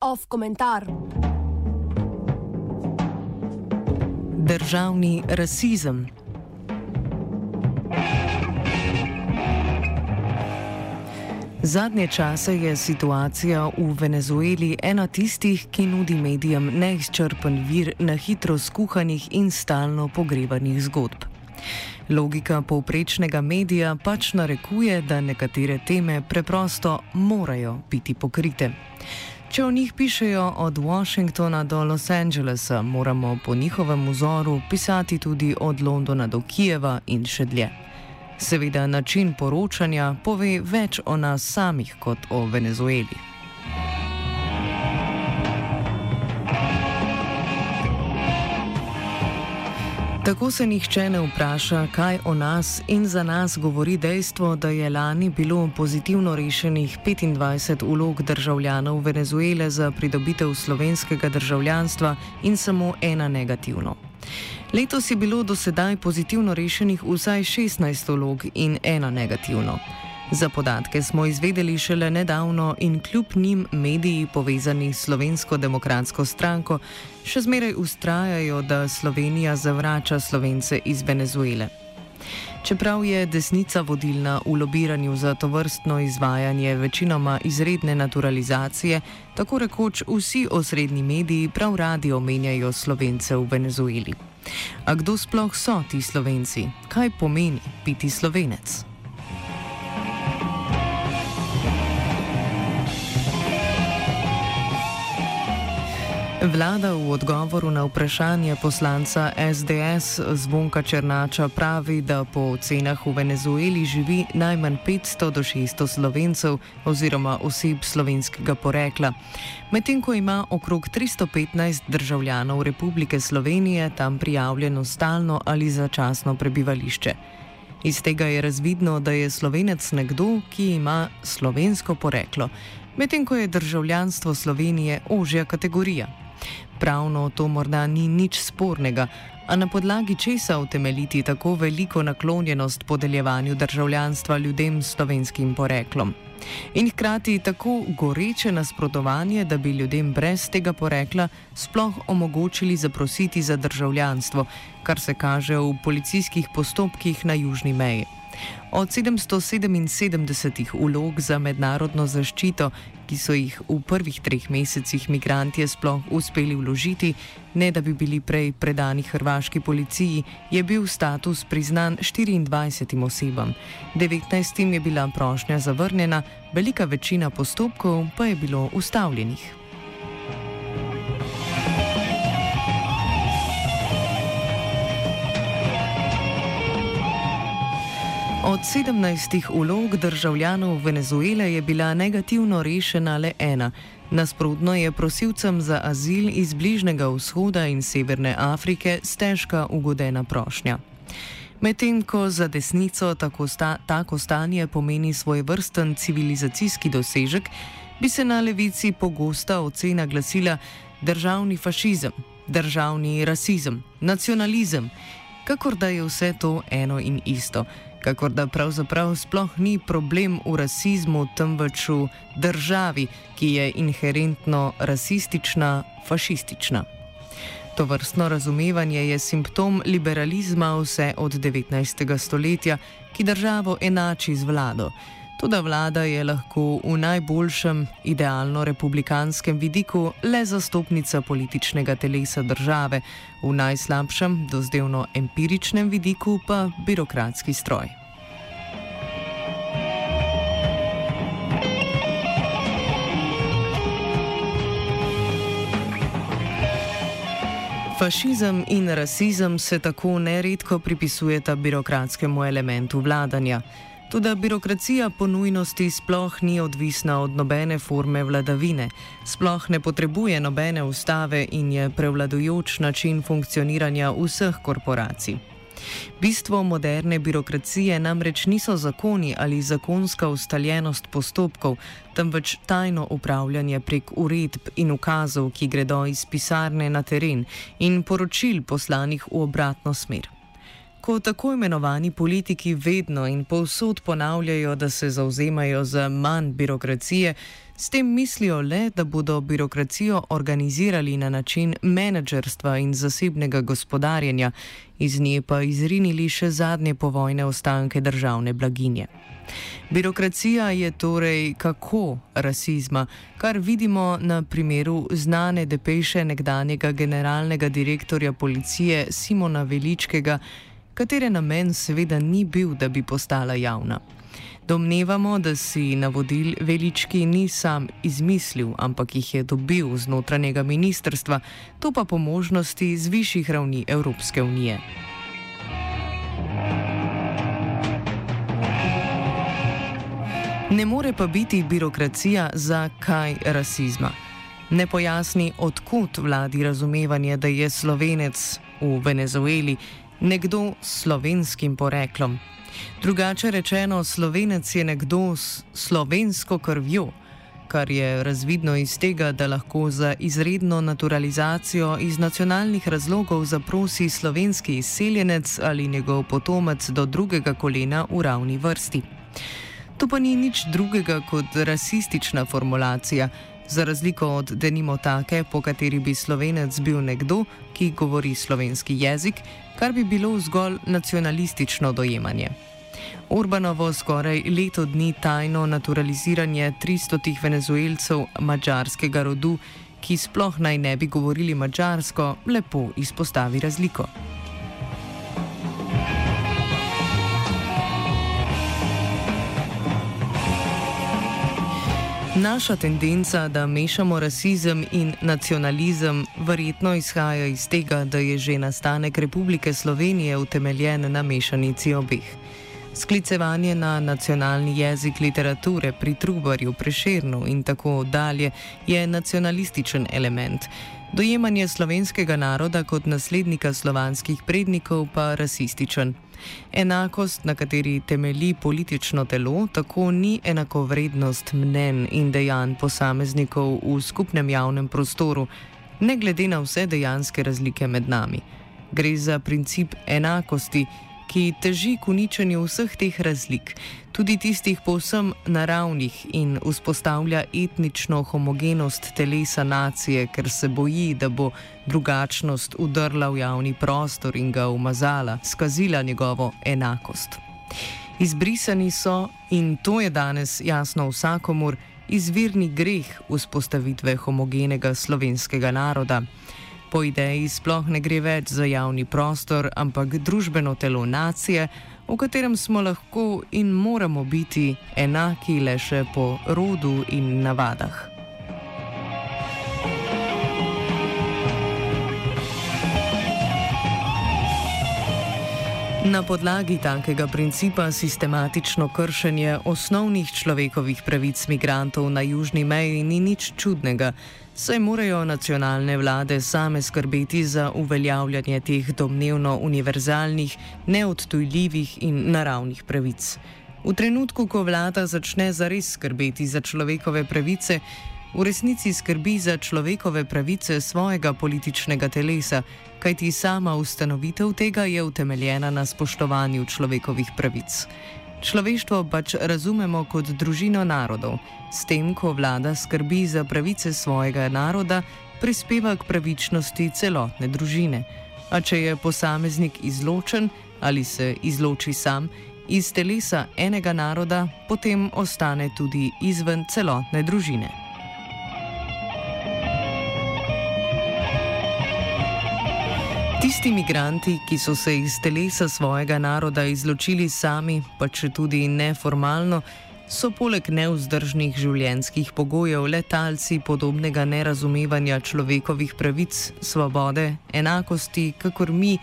Off komentar. Državni rasizem. Zadnje čase je situacija v Venezueli ena tistih, ki nudi medijem neizčrpen vir na hitro skuhanih in stalno pogrevanih zgodb. Logika povprečnega medija pač narekuje, da nekatere teme preprosto morajo biti pokrite. Če o njih pišejo od Washingtona do Los Angelesa, moramo po njihovem vzoru pisati tudi od Londona do Kijeva in še dlje. Seveda, način poročanja pove več o nas samih kot o Venezueli. Tako se nihče ne vpraša, kaj o nas in za nas govori dejstvo, da je lani bilo pozitivno rešenih 25 ulog državljanov Venezuele za pridobitev slovenskega državljanstva in samo ena negativno. Letos je bilo do sedaj pozitivno rešenih vsaj 16 ulog in ena negativno. Za podatke smo izvedeli šele nedavno in kljub njim mediji povezani s Slovensko demokratsko stranko še zmeraj ustrajajo, da Slovenija zavrača slovence iz Venezuele. Čeprav je desnica vodilna v lobiranju za to vrstno izvajanje večinoma izredne naturalizacije, tako rekoč vsi osrednji mediji prav radi omenjajo slovence v Venezueli. A kdo sploh so ti slovenci? Kaj pomeni biti slovenec? Vlada v odgovoru na vprašanje poslanca SDS Zvonka Černača pravi, da po ocenah v Venezueli živi najmanj 500 do 600 slovencev oziroma oseb slovenskega porekla, medtem ko ima okrog 315 državljanov Republike Slovenije tam prijavljeno stalno ali začasno prebivališče. Iz tega je razvidno, da je slovenec nekdo, ki ima slovensko poreklo, medtem ko je državljanstvo Slovenije ožja kategorija. Pravno to morda ni nič spornega, a na podlagi česa utemeljiti tako veliko naklonjenost podeljevanju državljanstva ljudem s slovenskim poreklom. In hkrati tako goreče nasprotovanje, da bi ljudem brez tega porekla sploh omogočili zaprositi za državljanstvo, kar se kaže v policijskih postopkih na južni meji. Od 777 ulog za mednarodno zaščito, ki so jih v prvih treh mesecih migranti sploh uspeli vložiti, ne da bi bili prej predani hrvaški policiji, je bil status priznan 24 osebam. 19 je bila prošnja zavrnjena, velika večina postopkov pa je bilo ustavljenih. Od 17 ulog državljanov Venezuele je bila negativno rešena le ena. Nasprotno je prosilcem za azil iz Bližnjega vzhoda in Severne Afrike stežka ugodena prošnja. Medtem ko za desnico tako, sta, tako stanje pomeni svoj vrsten civilizacijski dosežek, bi se na levici pogosta ocena glasila državni fašizem, državni rasizem, nacionalizem, kakor da je vse to eno in isto kakor da pravzaprav sploh ni problem v rasizmu, temveč v državi, ki je inherentno rasistična, fašistična. To vrstno razumevanje je simptom liberalizma vse od 19. stoletja, ki državo enači z vlado. Tudi vlada je lahko v najboljšem, idealno republikanskem vidiku le zastopnica političnega telesa države, v najslabšem, dozdevno empiričnem vidiku pa birokratski stroj. Fašizem in rasizem se tako neredko pripisujeta birokratskemu elementu vladanja. Tudi birokracija po nujnosti sploh ni odvisna od nobene forme vladavine, sploh ne potrebuje nobene ustave in je prevladujoč način funkcioniranja vseh korporacij. Bistvo moderne birokracije namreč niso zakoni ali zakonska ustaljenost postopkov, temveč tajno upravljanje prek uredb in ukazov, ki gredo iz pisarne na teren in poročil poslanih v obratno smer. Ko tako imenovani politiki vedno in povsod ponavljajo, da se zauzemajo za manj birokracije, s tem mislijo le, da bodo birokracijo organizirali na način menedžerstva in zasebnega gospodarjenja, iz nje pa izrinili še zadnje povojne ostanke državne blaginje. Birokracija je torej kako rasizma, kar vidimo na primeru znane depeše nekdanjega generalnega direktorja policije Simona Veličkega, katere namen seveda ni bil, da bi postala javna. Domnevamo, da si navodil Velički ni sam izmislil, ampak jih je dobil z notranjega ministrstva, to pa po možnosti z višjih ravni Evropske unije. Ne more pa biti birokracija za kaj rasizma. Ne pojasni, odkud vladi razumevanje, da je slovenec v Venezueli nekdo s slovenskim poreklom. Drugače rečeno, slovenec je nekdo s slovensko krvjo, kar je razvidno iz tega, da lahko za izredno naturalizacijo iz nacionalnih razlogov zaprosi slovenski izseljenec ali njegov potomec do drugega kolena v ravni vrsti. To pa ni nič drugega kot rasistična formulacija, za razliko od denimo take, po kateri bi slovenec bil nekdo, ki govori slovenski jezik, kar bi bilo zgolj nacionalistično dojemanje. Urbanovo skoraj leto dni tajno naturaliziranje 300 venezuelcev mačarskega rodu, ki sploh naj ne bi govorili mačarsko, lepo izpostavi razliko. Naša tendenca, da mešamo rasizem in nacionalizem, verjetno izhaja iz tega, da je že nastanek Republike Slovenije utemeljen na mešanici obeh. Sklicevanje na nacionalni jezik literature pri Trubarju, Preširnu in tako dalje je nacionalističen element. Dojemanje slovenskega naroda kot naslednika slovanskih prednikov pa rasističen. Enakost, na kateri temelji politično telo, tako ni enakovrednost mnen in dejanj posameznikov v skupnem javnem prostoru, ne glede na vse dejanske razlike med nami. Gre za princip enakosti, ki teži k uničenju vseh teh razlik, tudi tistih povsem naravnih in vzpostavlja etnično homogenost telesa nacije, ker se boji, da bo drugačnost udrla v javni prostor in ga umazala, skazila njegovo enakost. Izbrisani so, in to je danes jasno vsakomur, izvirni greh vzpostavitve homogenega slovenskega naroda. Po ideji sploh ne gre več za javni prostor, ampak družbeno telo nacije, v katerem smo lahko in moramo biti enaki le še po rodu in navadah. Na podlagi takega principa sistematično kršenje osnovnih človekovih pravic migrantov na južni meji ni nič čudnega, saj morajo nacionalne vlade same skrbeti za uveljavljanje teh domnevno univerzalnih, neodtujljivih in naravnih pravic. V trenutku, ko vlada začne zares skrbeti za človekove pravice, v resnici skrbi za človekove pravice svojega političnega telesa, kajti sama ustanovitev tega je utemeljena na spoštovanju človekovih pravic. Človeštvo pač razumemo kot družino narodov, s tem, ko vlada skrbi za pravice svojega naroda, prispeva k pravičnosti celotne družine. A če je posameznik izločen ali se izloči sam iz telesa enega naroda, potem ostane tudi izven celotne družine. Tisti imigranti, ki so se iz telesa svojega naroda izločili sami, pa če tudi neformalno, so poleg neuzdržnih življenjskih pogojev letalci podobnega nerazumevanja človekovih pravic, svobode, enakosti, kakor mi,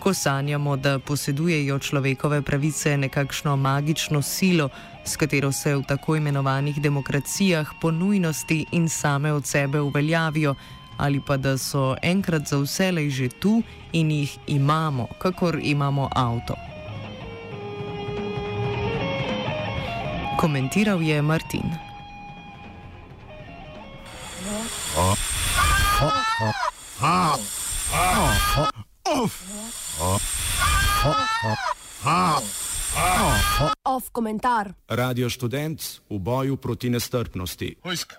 ko sanjamo, da posedujejo človekove pravice nekakšno magično silo, s katero se v tako imenovanih demokracijah po nujnosti in same od sebe uveljavijo ali pa da so enkrat za vselej že tu in jih imamo, kakor imamo avto. Komentiral je Martin. Oh. Off komentar. Radio študent v boju proti nestrpnosti. Vojska.